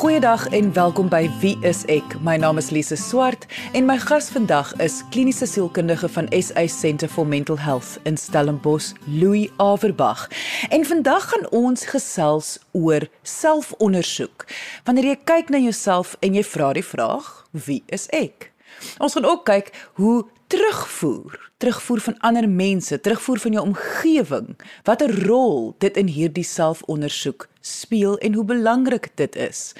Goeiedag en welkom by Wie is ek? My naam is Lise Swart en my gas vandag is kliniese sielkundige van SA Centre for Mental Health in Stellenbosch, Louis Averbag. En vandag gaan ons gesels oor selfondersoek. Wanneer jy kyk na jouself en jy vra die vraag, wie is ek? Ons gaan ook kyk hoe terugvoer, terugvoer van ander mense, terugvoer van jou omgewing, watter rol dit in hierdie selfondersoek speel en hoe belangrik dit is.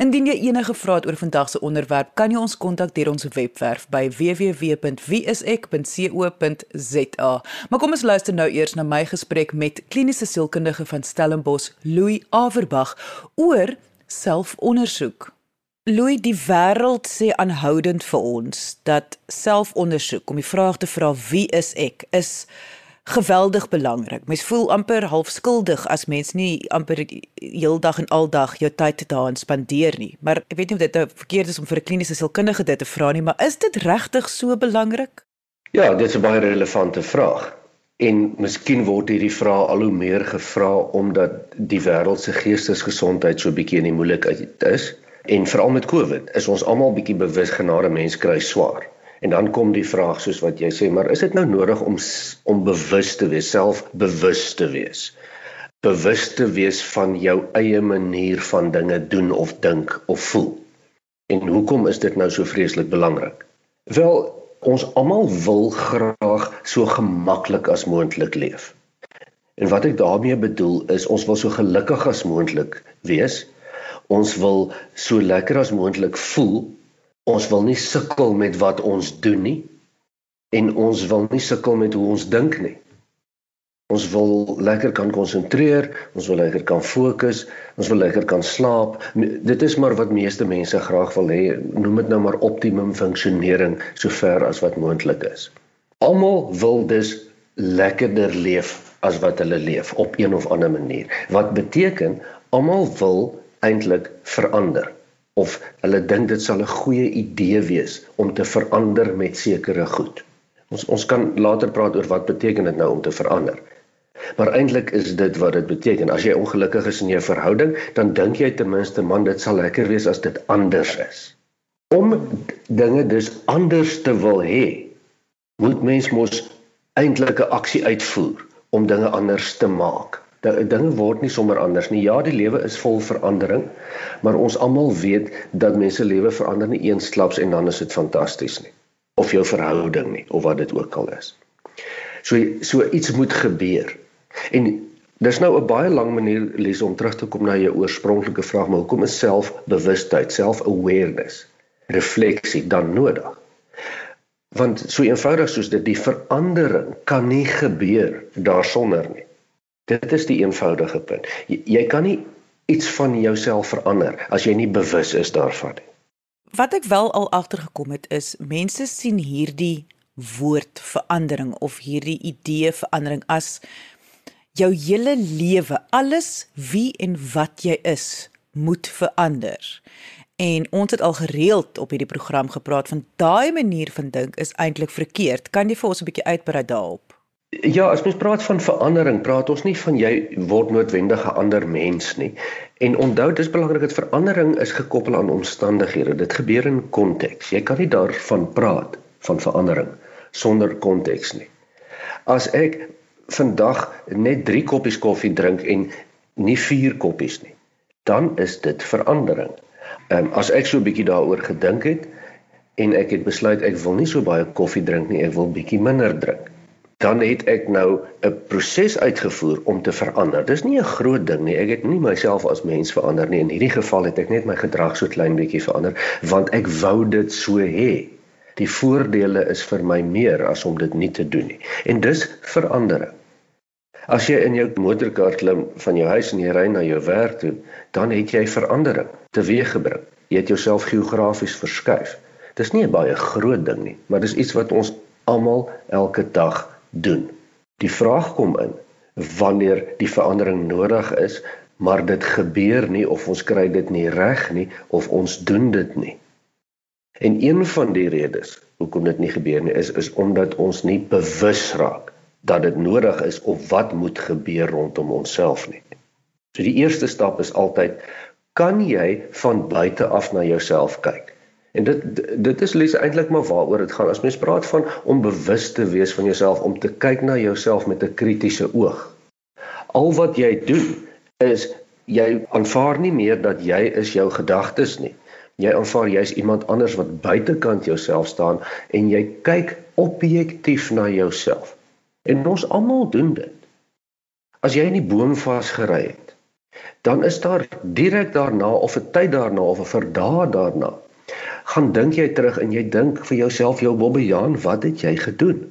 Indien jy enige vrae het oor vandag se onderwerp, kan jy ons kontak deur ons webwerf by www.wieisek.co.za. Maar kom ons luister nou eers na my gesprek met kliniese sielkundige van Stellenbosch, Louis Averbag, oor selfondersoek. Louis, die wêreld sê aanhoudend vir ons dat selfondersoek om die vraag te vra wie is ek is geweldig belangrik. Mens voel amper half skuldig as mens nie amper heeldag en aldag jou tyd daarin spandeer nie. Maar ek weet nie of dit nou verkeerd is om vir 'n kliniese sielkundige dit te vra nie, maar is dit regtig so belangrik? Ja, dit is 'n baie relevante vraag. En miskien word hierdie vraag al hoe meer gevra omdat die wêreld se geestesgesondheid so bietjie in die moeilikheid is. En veral met COVID is ons almal bietjie bewus genade mens kry swaar. En dan kom die vraag soos wat jy sê, maar is dit nou nodig om om bewus te wees, selfbewus te wees? Bewus te wees van jou eie manier van dinge doen of dink of voel. En hoekom is dit nou so vreeslik belangrik? Wel, ons almal wil graag so gemaklik as moontlik leef. En wat ek daarmee bedoel is ons wil so gelukkig as moontlik wees Ons wil so lekker as moontlik voel. Ons wil nie sukkel met wat ons doen nie en ons wil nie sukkel met hoe ons dink nie. Ons wil lekker kan konsentreer, ons wil lekker kan fokus, ons wil lekker kan slaap. Dit is maar wat meeste mense graag wil hê. Noem dit nou maar optimum funksionering sover as wat moontlik is. Almal wil dus lekkerder leef as wat hulle leef op een of ander manier. Wat beteken almal wil eintlik verander of hulle dink dit sal 'n goeie idee wees om te verander met sekere goed. Ons ons kan later praat oor wat beteken dit nou om te verander. Maar eintlik is dit wat dit beteken. As jy ongelukkig is in jou verhouding, dan dink jy ten minste man dit sal lekker wees as dit anders is. Om dinge dus anders te wil hê, moet mens mos eintlik 'n aksie uitvoer om dinge anders te maak dinge word nie sommer anders nie. Ja, die lewe is vol verandering, maar ons almal weet dat mense lewe verander nie eensklaps en dan is dit fantasties nie. Of jou verhouding nie of wat dit ook al is. So so iets moet gebeur. En dis nou 'n baie lang manier lees om terug te kom na jou oorspronklike vraag, maar hoekom is selfbewustheid, self-awareness, refleksie dan nodig? Want so eenvoudig soos dit die verandering kan nie gebeur daarsonder nie. Dit is die eenvoudige punt. Jy, jy kan nie iets van jouself verander as jy nie bewus is daarvan nie. Wat ek wel al agtergekom het is mense sien hierdie woord verandering of hierdie idee verandering as jou hele lewe, alles wie en wat jy is, moet verander. En ons het al gereeld op hierdie program gepraat van daai manier van dink is eintlik verkeerd. Kan jy vir ons 'n bietjie uitbrei daarop? Ja, as mens praat van verandering, praat ons nie van jy word noodwendig 'n ander mens nie. En onthou, dit is belangrik dat verandering is gekoppel aan omstandighede. Dit gebeur in konteks. Jy kan nie daarvan praat van verandering sonder konteks nie. As ek vandag net 3 koppies koffie drink en nie 4 koppies nie, dan is dit verandering. Ehm um, as ek so 'n bietjie daaroor gedink het en ek het besluit ek wil nie so baie koffie drink nie, ek wil bietjie minder drink dan het ek nou 'n proses uitgevoer om te verander. Dis nie 'n groot ding nie. Ek het nie myself as mens verander nie. In hierdie geval het ek net my gedrag so klein bietjie verander want ek wou dit so hê. Die voordele is vir my meer as om dit nie te doen nie. En dis verandering. As jy in jou motorkar klim van jou huis en jy ry na jou werk toe, dan het jy verandering teweeggebring. Jy het jouself geografies verskuif. Dis nie 'n baie groot ding nie, maar dis iets wat ons almal elke dag doen. Die vraag kom in wanneer die verandering nodig is, maar dit gebeur nie of ons kry dit nie reg nie of ons doen dit nie. En een van die redes hoekom dit nie gebeur nie is is omdat ons nie bewus raak dat dit nodig is of wat moet gebeur rondom onsself nie. So die eerste stap is altyd kan jy van buite af na jouself kyk. En dit dit is lees eintlik maar waaroor dit gaan. As mens praat van om bewus te wees van jouself, om te kyk na jouself met 'n kritiese oog. Al wat jy doen is jy aanvaar nie meer dat jy is jou gedagtes nie. Jy aanvaar jy's iemand anders wat buitekant jouself staan en jy kyk objektief na jouself. En ons almal doen dit. As jy in die boom vasgery het, dan is daar direk daarna of 'n tyd daarna of 'n verdae daarna, gaan dink jy terug en jy dink vir jouself, jou Bobbejaan, wat het jy gedoen?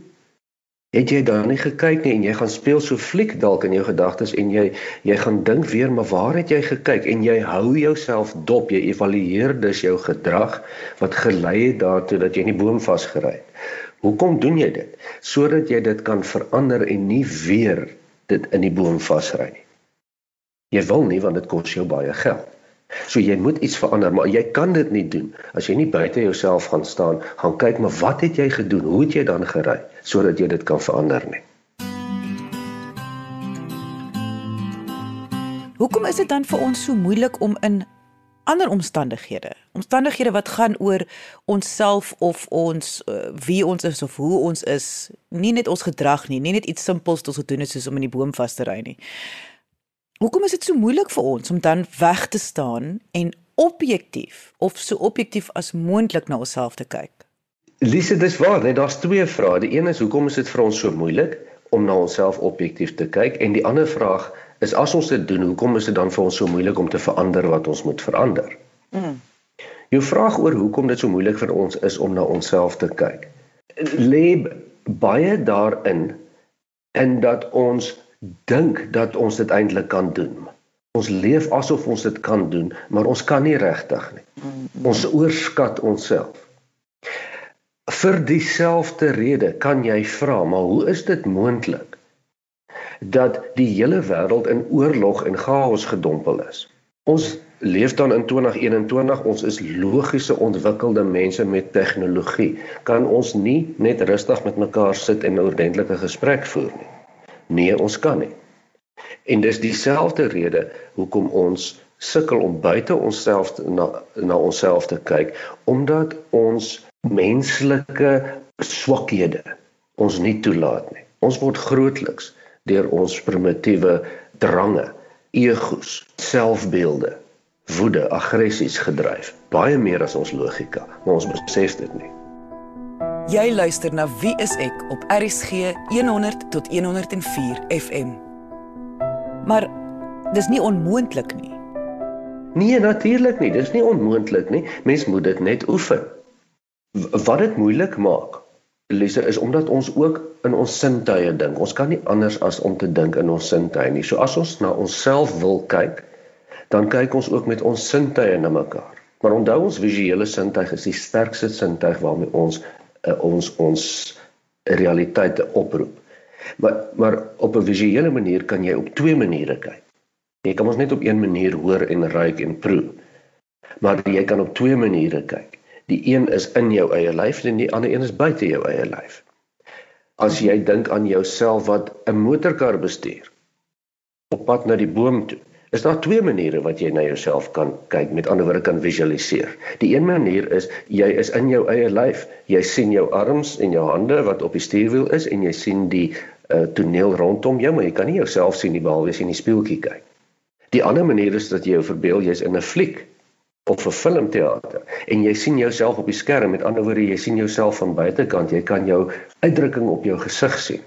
Het jy dan nie gekyk nie en jy gaan speel so fliek dalk in jou gedagtes en jy jy gaan dink weer maar waar het jy gekyk en jy hou jouself dop jy evalueer dus jou gedrag wat gelei het daartoe dat jy in die boom vasgery het. Hoekom doen jy dit? Sodat jy dit kan verander en nie weer dit in die boom vasry nie. Jy wil nie want dit kos jou baie geld. So jy moet iets verander, maar jy kan dit nie doen as jy nie buite jouself gaan staan, gaan kyk maar wat het jy gedoen? Hoe het jy dan gery sodat jy dit kan verander nie? Hoekom is dit dan vir ons so moeilik om in ander omstandighede, omstandighede wat gaan oor onsself of ons uh, wie ons is of hoe ons is, nie net ons gedrag nie, nie net iets simpels wat ons gedoen het soos om in die boom vas te ry nie. Hoekom is dit so moeilik vir ons om dan weg te staan en objektief of so objektief as moontlik na onsself te kyk? Lise, dis waar, net daar's twee vrae. Die een is hoekom is dit vir ons so moeilik om na onsself objektief te kyk en die ander vraag is as ons dit doen, hoekom is dit dan vir ons so moeilik om te verander wat ons moet verander? Mm. Jou vraag oor hoekom dit so moeilik vir ons is om na onsself te kyk. Lê baie daarin en dat ons dink dat ons dit eintlik kan doen. Ons leef asof ons dit kan doen, maar ons kan nie regtig nie. Ons oorskat onsself. Vir dieselfde rede kan jy vra, maar hoe is dit moontlik dat die hele wêreld in oorlog en chaos gedompel is? Ons leef dan in 2021, ons is logiese ontwikkelde mense met tegnologie. Kan ons nie net rustig met mekaar sit en 'n ordentlike gesprek voer nie? Nee, ons kan nie. En dis dieselfde rede hoekom ons sukkel om buite onsself na na onsself te kyk omdat ons menslike swakhede ons nie toelaat nie. Ons word grootliks deur ons primitiewe drange, egos, selfbeelde, woede, aggressies gedryf, baie meer as ons logika, maar ons besef dit nie. Jy luister na Wie is ek op RSG 100 tot 104 FM. Maar dis nie onmoontlik nie. Nee, natuurlik nie. Dis nie onmoontlik nie. Mens moet dit net oefen. Wat dit moeilik maak, Lise, is omdat ons ook in ons sintuie dink. Ons kan nie anders as om te dink in ons sintuie nie. So as ons na onsself wil kyk, dan kyk ons ook met ons sintuie na mekaar. Maar onthou ons visuele sintuig is die sterkste sintuig waarmee ons ons ons realiteite oproep. Maar maar op 'n visuele manier kan jy op twee maniere kyk. Jy kan ons net op een manier hoor en ruik en proe. Maar jy kan op twee maniere kyk. Die een is in jou eie lyf en die ander een is buite jou eie lyf. As jy dink aan jouself wat 'n motorkar bestuur op pad na die boom toe, is daar twee maniere wat jy na jouself kan kyk, met ander woorde kan visualiseer. Die een manier is jy is in jou eie lyf. Jy sien jou arms en jou hande wat op die stuurwiel is en jy sien die uh, toneel rondom jou, maar jy kan nie jouself sien nie behalwe as jy in die spieeltjie kyk. Die ander manier is dat jy jou verbeel jy's in 'n fliek of 'n filmteater en jy sien jouself op die skerm. Met ander woorde, jy sien jouself van buitekant. Jy kan jou uitdrukking op jou gesig sien.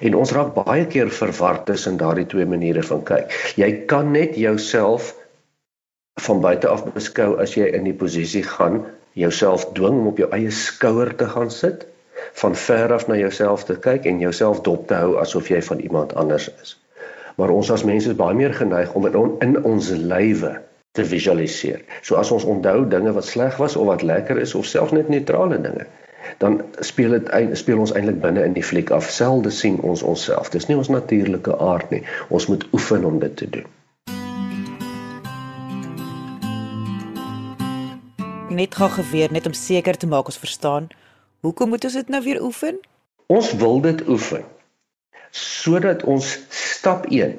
En ons raak baie keer verward tussen daardie twee maniere van kyk. Jy kan net jouself van buite af beskou as jy in die posisie gaan jouself dwing om op jou eie skouer te gaan sit, van ver af na jouself te kyk en jouself dop te hou asof jy van iemand anders is. Maar ons as mense is baie meer geneig om in, in ons lywe te visualiseer. So as ons onthou dinge wat sleg was of wat lekker is of selfs net neutrale dinge, dan speel dit speel ons eintlik binne in die fliek af. Selde sien ons onsself. Dis nie ons natuurlike aard nie. Ons moet oefen om dit te doen. Net gou geweer net om seker te maak ons verstaan. Hoekom moet ons dit nou weer oefen? Ons wil dit oefen sodat ons stap 1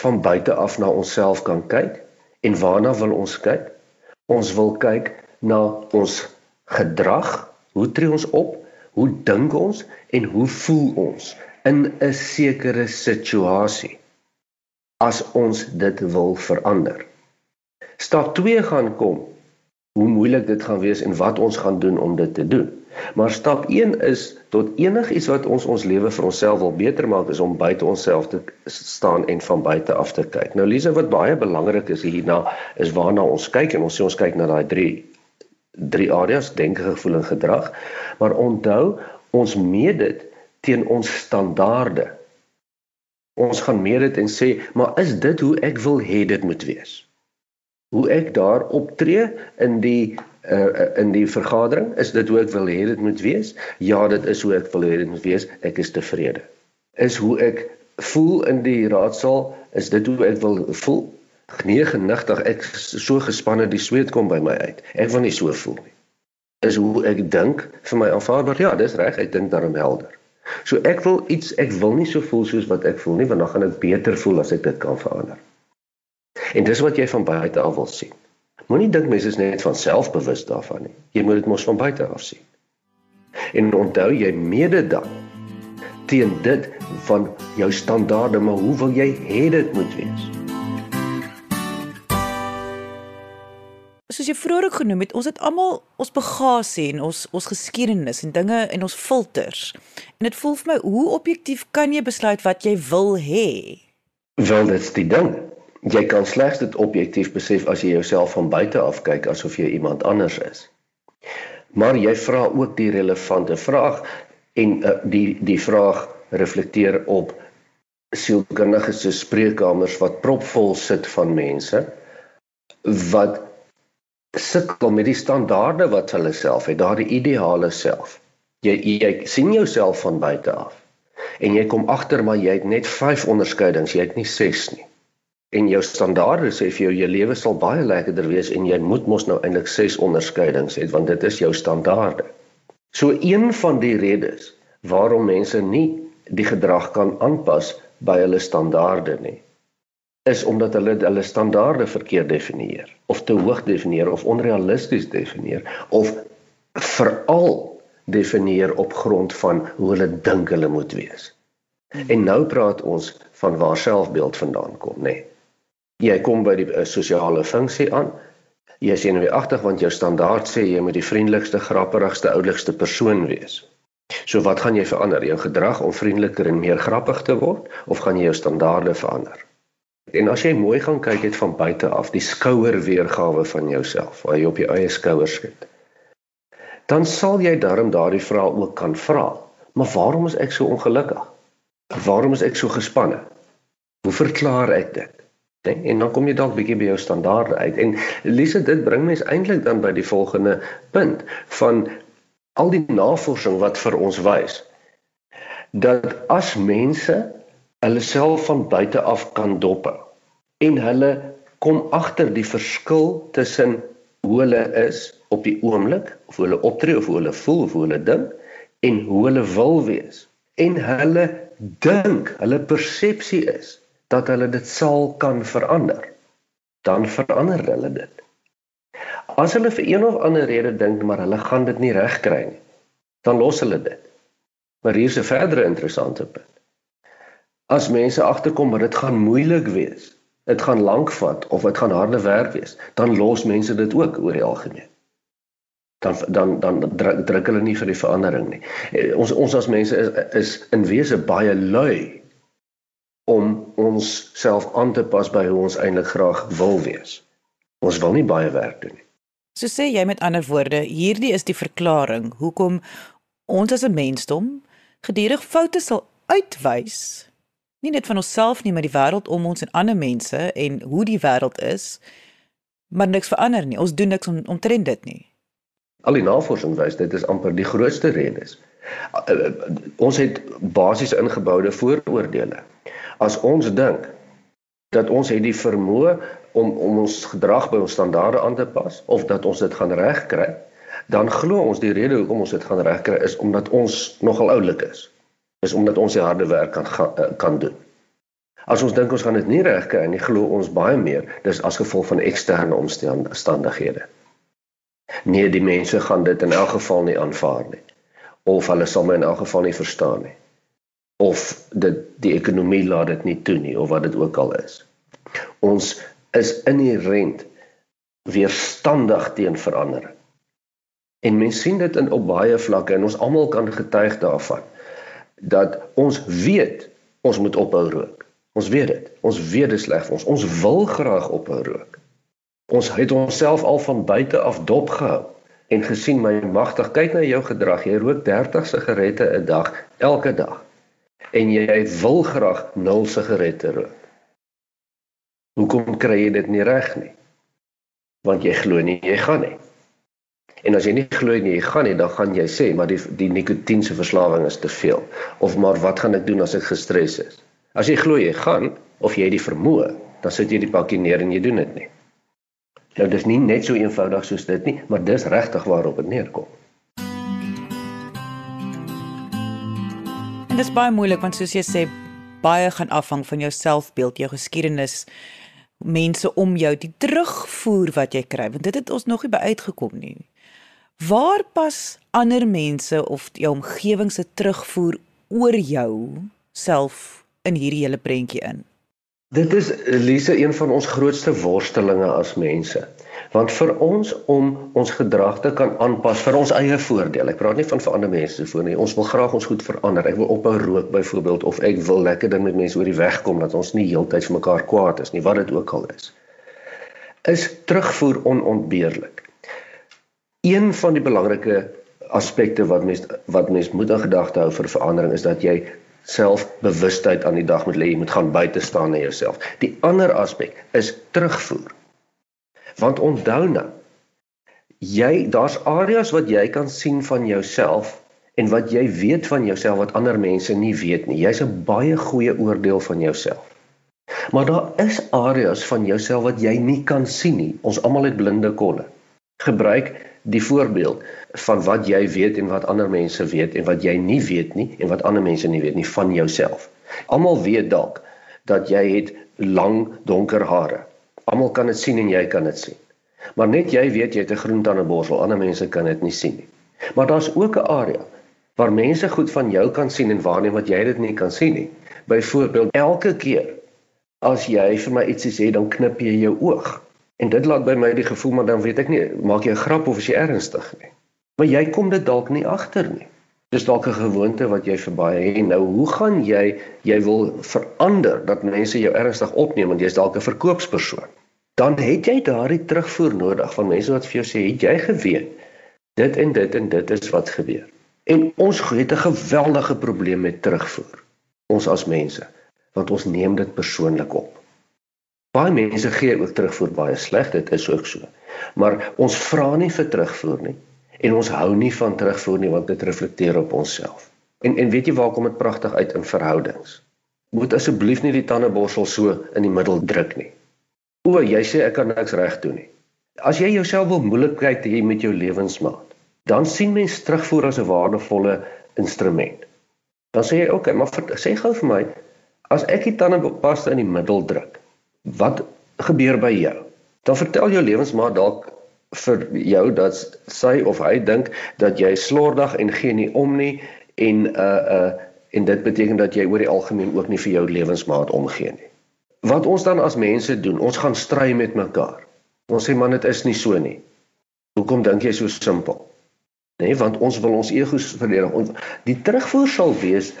van buite af na onsself kan kyk En waarna wil ons kyk? Ons wil kyk na ons gedrag, hoe tree ons op, hoe dink ons en hoe voel ons in 'n sekere situasie as ons dit wil verander. Stap 2 gaan kom hoe moeilik dit gaan wees en wat ons gaan doen om dit te doen. Maar stap 1 is tot enigiets wat ons ons lewe vir onsself wil beter maak is om buite onsself te staan en van buite af te kyk. Nou Lise wat baie belangrik is hierna is waarna ons kyk en ons sê ons kyk na daai 3 drie areas denke, gevoel en gedrag. Maar onthou, ons meet dit teen ons standaarde. Ons gaan meet dit en sê, maar is dit hoe ek wil hê dit moet wees? Hoe ek daar optree in die uh, in die vergadering, is dit hoe ek wil hê dit moet wees? Ja, dit is hoe ek wil hê dit moet wees. Ek is tevrede. Is hoe ek voel in die raadsaal, is dit hoe ek wil voel? Nee, genigtig, ek so gespanne die sweet kom by my uit. Ek wil nie so voel nie. Is hoe ek dink vir my aanvaarbaar? Ja, dis reg, ek dink daarom helder. So ek wil iets, ek wil nie so voel soos wat ek voel nie, want dan gaan ek beter voel as ek dit kan verander. En dis wat jy van buite af wil sien. Moenie dink mense is net van selfbewus daarvan nie. Jy moet dit mos van buite af sien. En onthou jy mede dan teen dit van jou standaarde, maar hoe wil jy hê dit moet wees? Soos jy vroeër genoem het, ons het almal ons bagasie en ons ons geskiedenis en dinge en ons filters. En dit voel vir my hoe objektief kan jy besluit wat jy wil hê? Wel dit's die ding jy kan slegs dit objektief besef as jy jouself van buite af kyk asof jy iemand anders is. Maar jy vra ook die relevante vraag en uh, die die vraag reflekteer op sielkundige se spreekkamers wat propvol sit van mense wat sukkel met die standaarde wat hulle self het, daardie ideale self. Jy jy sien jouself van buite af en jy kom agter maar jy het net 5 onderskeidings, jy het nie 6 nie en jou standaarde sê vir jou jou lewe sal baie lekkerder wees en jy moet mos nou eintlik ses onderskeidings hê want dit is jou standaarde. So een van die redes waarom mense nie die gedrag kan aanpas by hulle standaarde nie is omdat hulle hulle standaarde verkeerd definieer of te hoog definieer of onrealisties definieer of veral definieer op grond van hoe hulle dink hulle moet wees. En nou praat ons van waar selfbeeld vandaan kom, nê? Nee. Jy kom by die uh, sosiale funksie aan. Jy is senuweeagtig want jou standaard sê jy moet die vriendelikste, grappigste, oulikste persoon wees. So wat gaan jy verander? Jou gedrag om vriendeliker en meer grappig te word of gaan jy jou standaarde verander? En as jy mooi gaan kyk het van buite af, die skouer weergawe van jouself, waar jy op jou eie skouers skiet. Dan sal jy darm daardie vraag ook kan vra. Maar waarom is ek so ongelukkig? Waarom is ek so gespanne? Hoe verklaar ek dit? Ding. En dan kom jy dalk bietjie by jou standaarde uit. En Lise, dit bring mens eintlik dan by die volgende punt van al die navorsing wat vir ons wys dat as mense hulle self van buite af kan dop en hulle kom agter die verskil tussen hoe hulle is op die oomblik of hoe hulle optree of hoe hulle voel of hoe hulle dink en hoe hulle wil wees en hulle dink hulle persepsie is dat hulle dit sal kan verander, dan verander hulle dit. As hulle vir een of ander rede dink maar hulle gaan dit nie regkry nie, dan los hulle dit. Maar hier is 'n verdere interessante punt. As mense agterkom dat dit gaan moeilik wees, dit gaan lank vat of dit gaan harde werk wees, dan los mense dit ook oor die algemeen. Dan dan dan druk, druk hulle nie vir die verandering nie. Eh, ons ons as mense is, is in wese baie lui om ons self aan te pas by hoe ons eintlik graag wil wees. Ons wil nie baie werk doen nie. So sê jy met ander woorde, hierdie is die verklaring hoekom ons as 'n mensdom gedurig foute sal uitwys. Nie net van onsself nie, maar die wêreld om ons en ander mense en hoe die wêreld is, maar niks verander nie. Ons doen niks om omtrent dit nie. Al die navorsing wys dit is amper die grootste redes. Ons het basies ingeboude vooroordeele as ons dink dat ons het die vermoë om om ons gedrag by ons standaarde aan te pas of dat ons dit gaan regkry, dan glo ons die rede hoekom ons dit gaan regkry is omdat ons nogal oulik is. Is omdat ons die harde werk kan eh, kan doen. As ons dink ons gaan dit nie regkry nie, glo ons baie meer dis as gevolg van eksterne omstandighede. Nee, die mense gaan dit in elk geval nie aanvaar nie. Of hulle sal my in elk geval nie verstaan nie. Of dit die ekonomie laat dit nie toe nie of wat dit ook al is. Ons is inherënt weerstandig teen verandering. En mense sien dit in op baie vlakke en ons almal kan getuig daarvan dat ons weet ons moet ophou rook. Ons weet dit. Ons weet dit sleg vir ons. Ons wil graag ophou rook. Ons het onsself al van buite af dopgehou en gesien my magtig kyk na jou gedrag jy rook 30 sigarette 'n dag elke dag en jy wil graag 0 sigarette rook hoekom kry jy dit nie reg nie want jy glo nie jy gaan nie en as jy nie glo nie jy gaan nie dan gaan jy sê maar die die nikotiense verslawing is te veel of maar wat gaan ek doen as ek gestres is as jy glo jy gaan of jy het die vermoë dan sit jy die pakkie neer en jy doen dit nie Nou dis nie net so eenvoudig soos dit nie, maar dis regtig waarop dit neerkom. En dis baie moeilik want soos jy sê, baie gaan afhang van jou selfbeeld, jou geskiedenis, mense om jou, die terugvoer wat jy kry, want dit het ons nog nie by uitgekom nie. Waar pas ander mense of jou omgewing se terugvoer oor jou self in hierdie hele prentjie in? Dit is Lise een van ons grootste worstelinge as mense. Want vir ons om ons gedrag te kan aanpas vir ons eie voordeel. Ek praat nie van vir ander mense se voordeel nie. Ons wil graag ons goed verander. Ek wil ophou rook byvoorbeeld of ek wil lekker ding met mense oor die weg kom dat ons nie heeltyd vir mekaar kwaad is nie, wat dit ook al is. Is terugvoer onontbeerlik. Een van die belangrike aspekte wat mens wat mens moet in gedagte hou vir verandering is dat jy selfbewustheid aan die dag moet lê, jy moet gaan buite staan na jouself. Die ander aspek is terugvoer. Want onthou nou, jy daar's areas wat jy kan sien van jouself en wat jy weet van jouself wat ander mense nie weet nie. Jy's 'n baie goeie oordeel van jouself. Maar daar is areas van jouself wat jy nie kan sien nie. Ons almal het blinde kolle. Gebruik die voorbeeld van wat jy weet en wat ander mense weet en wat jy nie weet nie en wat ander mense nie weet nie van jouself. Almal weet dalk dat jy het lang donker hare. Almal kan dit sien en jy kan dit sien. Maar net jy weet jy het 'n groen tandeborsel, ander mense kan dit nie sien nie. Maar daar's ook 'n area waar mense goed van jou kan sien en waarneem wat jy dit nie kan sien nie. Byvoorbeeld elke keer as jy vir my ietsie sê, dan knip jy jou oog. En dit laat by my die gevoel maar dan weet ek nie, maak jy 'n grap of is jy ernstig nie. Maar jy kom dit dalk nie agter nie. Dis dalk 'n gewoonte wat jy verby het. Nou, hoe gaan jy jy wil verander dat mense jou ernstig opneem want jy's dalk 'n verkoopspersoon. Dan het jy daardie terugvoer nodig van mense wat vir jou sê, "Het jy geweet dit en dit en dit is wat gebeur." En ons het 'n geweldige probleem met terugvoer. Ons as mense, want ons neem dit persoonlik op. Baie mense gee ook terugvoer baie sleg, dit is ook so. Maar ons vra nie vir terugvoer nie en ons hou nie van terugvoer nie want dit reflekteer op onsself. En en weet jy waar kom dit pragtig uit in verhoudings? Moet asseblief nie die tandeborsel so in die middel druk nie. O, jy sê ek kan niks reg doen nie. As jy jouself wil moeilik kry te hê met jou lewensmaat, dan sien mens terugvoer as 'n waardevolle instrument. Dan sê jy, "Oké, okay, maar sê gou vir my, as ek die tandepasta in die middel druk, wat gebeur by jou? Dan vertel jou lewensmaat dalk vir jou dat sy of hy dink dat jy slordig en gee nie om nie en uh uh en dit beteken dat jy oor die algemeen ook nie vir jou lewensmaat omgee nie. Wat ons dan as mense doen, ons gaan stry met mekaar. Ons sê man dit is nie so nie. Hoekom dink jy so simpel? Nee, want ons wil ons egos verdedig. Ons die terugvoer sal wees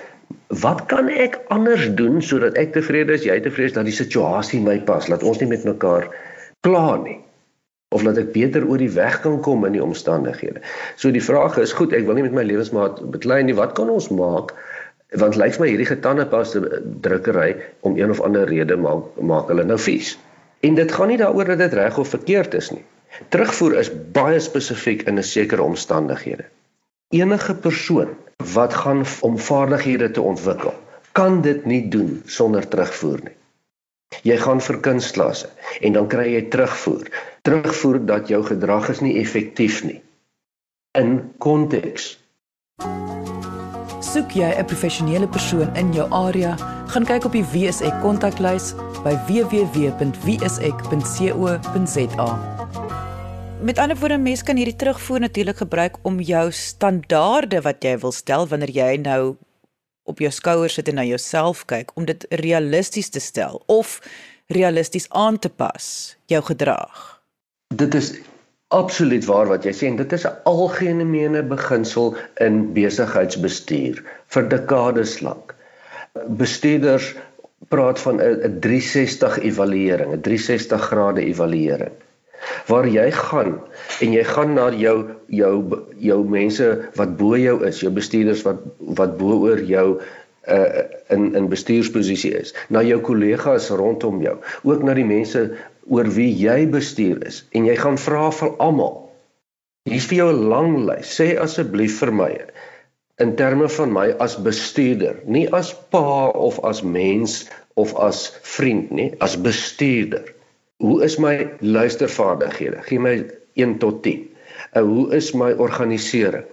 wat kan ek anders doen sodat ek tevrede is, jy tevrede is dat die situasie my pas, laat ons nie met mekaar kla nie of laat ek beter oor die weg kan kom in die omstandighede. So die vraag is, goed, ek wil nie met my lewensmaat beklei nie, wat kan ons maak? Want lyk my hierdie getandepaste drukkery om een of ander rede maak maak hulle nou vies. En dit gaan nie daaroor dat dit reg of verkeerd is nie. Terugvoer is baie spesifiek in 'n sekere omstandighede. Enige persoon wat gaan om vaardighede te ontwikkel, kan dit nie doen sonder terugvoer nie. Jy gaan vir kunstklasse en dan kry jy terugvoer. Terugvoer dat jou gedrag is nie effektief nie. In konteks Soek jy 'n professionele persoon in jou area, gaan kyk op die WSE kontaklys by www.wsek.co.za. Met ander woorde, mens kan hierdie terugvoer natuurlik gebruik om jou standaarde wat jy wil stel wanneer jy nou op jou skouers sit en na jouself kyk om dit realisties te stel of realisties aan te pas jou gedrag. Dit is absoluut waar wat jy sê en dit is 'n algemene beginsel in besigheidsbestuur vir dekades lank. Bestuurders praat van 'n 360 evaluering, 'n 360 grade evaluering. Waar jy gaan en jy gaan na jou jou jou mense wat bo jou is, jou bestuurders wat wat bo oor jou uh in in bestuursposisie is, na jou kollegas rondom jou, ook na die mense oor wie jy bestuur is en jy gaan vra vir almal. Hier's vir jou 'n lang lys. Sê asseblief vir my in terme van my as bestuurder, nie as pa of as mens of as vriend nie, as bestuurder. Hoe is my luistervaardighede? Gee my 1 tot 10. Uh, hoe is my organisering?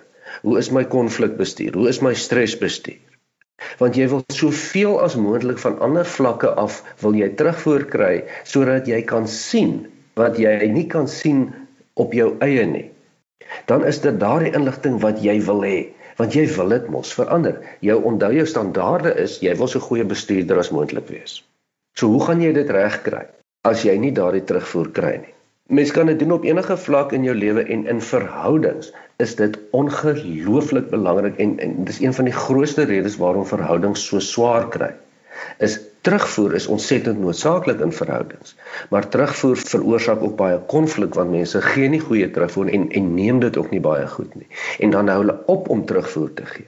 Hoe is my konflikbestuur? Hoe is my stresbestuur? want jy wil soveel as moontlik van ander vlakke af wil jy terugvoer kry sodat jy kan sien wat jy nie kan sien op jou eie nie dan is dit daardie inligting wat jy wil hê want jy wil dit mos verander jou onthou jou standaarde is jy wil so goeie bestuurder as moontlik wees so hoe gaan jy dit regkry as jy nie daardie terugvoer kry nie Mens kan dit doen op enige vlak in jou lewe en in verhoudings is dit ongelooflik belangrik en en dis een van die grootste redes waarom verhoudings so swaar kry. Is terugvoer is ontsettend noodsaaklik in verhoudings. Maar terugvoer veroorsaak ook baie konflik want mense gee nie goeie terugvoer en en neem dit ook nie baie goed nie. En dan hou hulle op om terugvoer te gee.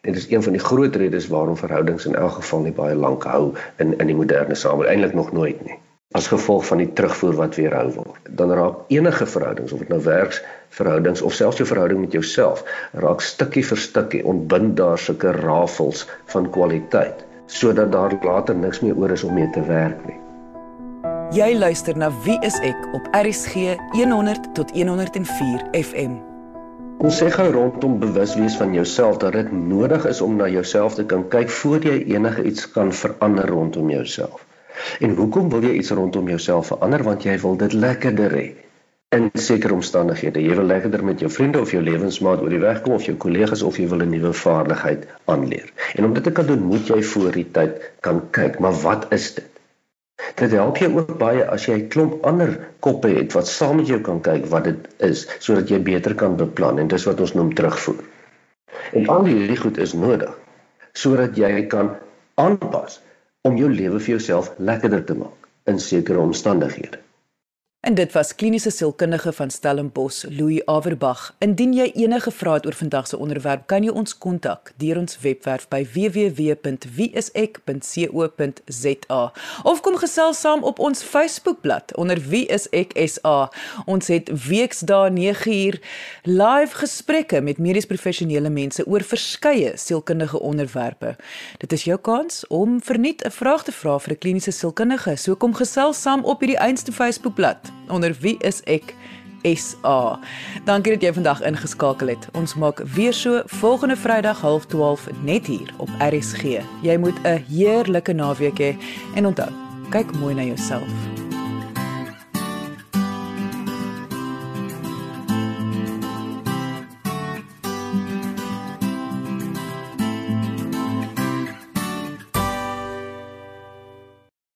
Dit is een van die groot redes waarom verhoudings in elk geval nie baie lank hou in in die moderne samelewing eintlik nog nooit nie as gevolg van die terugvoer wat weerhou word. Dan raak enige verhoudings of dit nou werksverhoudings of selfs jou verhouding met jouself, raak stukkie vir stukkie ontbind daar sulke rafels van kwaliteit sodat daar later niks meer oor is om mee te werk nie. Jy luister na Wie is ek op RSG 100 tot 104 FM. Ons sê gou rondom bewus wees van jouself dat dit nodig is om na jouself te kan kyk voor jy enige iets kan verander rondom jouself. En hoekom wil jy iets rondom jouself verander want jy wil dit lekkerder hê in sekere omstandighede. Jy wil lekkerder met jou vriende of jou lewensmaat oor die weg kom of jou kollegas of jy wil 'n nuwe vaardigheid aanleer. En om dit te kan doen, moet jy voor die tyd kan kyk, maar wat is dit? Dit help jou ook baie as jy 'n klomp ander koppe het wat saam met jou kan kyk wat dit is sodat jy beter kan beplan en dis wat ons noem terugvoer. En al hierdie goed is nodig sodat jy kan aanpas om jou lewe vir jouself lekkerder te maak in sekere omstandighede. En dit was kliniese sielkundige van Stellenbosch, Louis Averbag. Indien jy enige vrae het oor vandag se onderwerp, kan jy ons kontak deur ons webwerf by www.wieisek.co.za of kom gesels saam op ons Facebookblad onder Wie is ek SA. Ons het weksdae 9uur live gesprekke met medies professionele mense oor verskeie sielkundige onderwerpe. Dit is jou kans om verniet 'n vraag te vra vir 'n kliniese sielkundige. So kom gesels saam op hierdie einste Facebookblad onder wie is ek SA. Dankie dat jy vandag ingeskakel het. Ons maak weer so volgende Vrydag 12:30 net hier op RSG. Jy moet 'n heerlike naweek hê en onthou, kyk mooi na jouself.